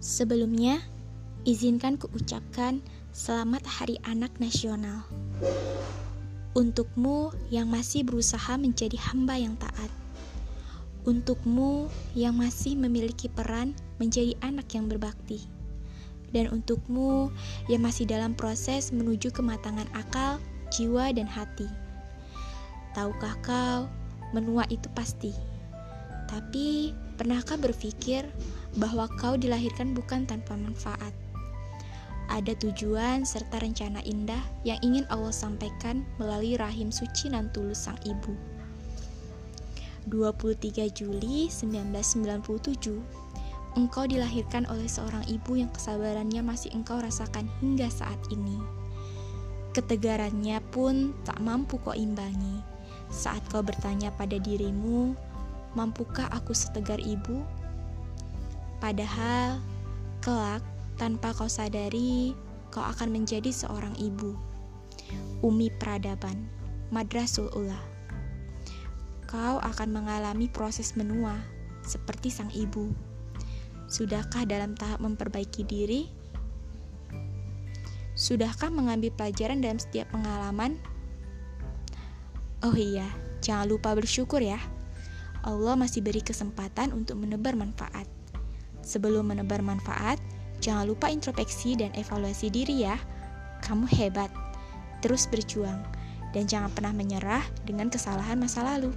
Sebelumnya, izinkan kuucapkan selamat Hari Anak Nasional. Untukmu yang masih berusaha menjadi hamba yang taat. Untukmu yang masih memiliki peran menjadi anak yang berbakti. Dan untukmu yang masih dalam proses menuju kematangan akal, jiwa, dan hati. Tahukah kau, menua itu pasti. Tapi, pernahkah berpikir bahwa kau dilahirkan bukan tanpa manfaat. Ada tujuan serta rencana indah yang ingin Allah sampaikan melalui rahim suci nan tulus sang ibu. 23 Juli 1997 Engkau dilahirkan oleh seorang ibu yang kesabarannya masih engkau rasakan hingga saat ini. Ketegarannya pun tak mampu kau imbangi. Saat kau bertanya pada dirimu, mampukah aku setegar ibu? Padahal, kelak tanpa kau sadari, kau akan menjadi seorang ibu. Umi Peradaban, Madrasul Ula. Kau akan mengalami proses menua seperti sang ibu. Sudahkah dalam tahap memperbaiki diri? Sudahkah mengambil pelajaran dalam setiap pengalaman? Oh iya, jangan lupa bersyukur ya. Allah masih beri kesempatan untuk menebar manfaat. Sebelum menebar manfaat, jangan lupa introspeksi dan evaluasi diri ya. Kamu hebat. Terus berjuang dan jangan pernah menyerah dengan kesalahan masa lalu.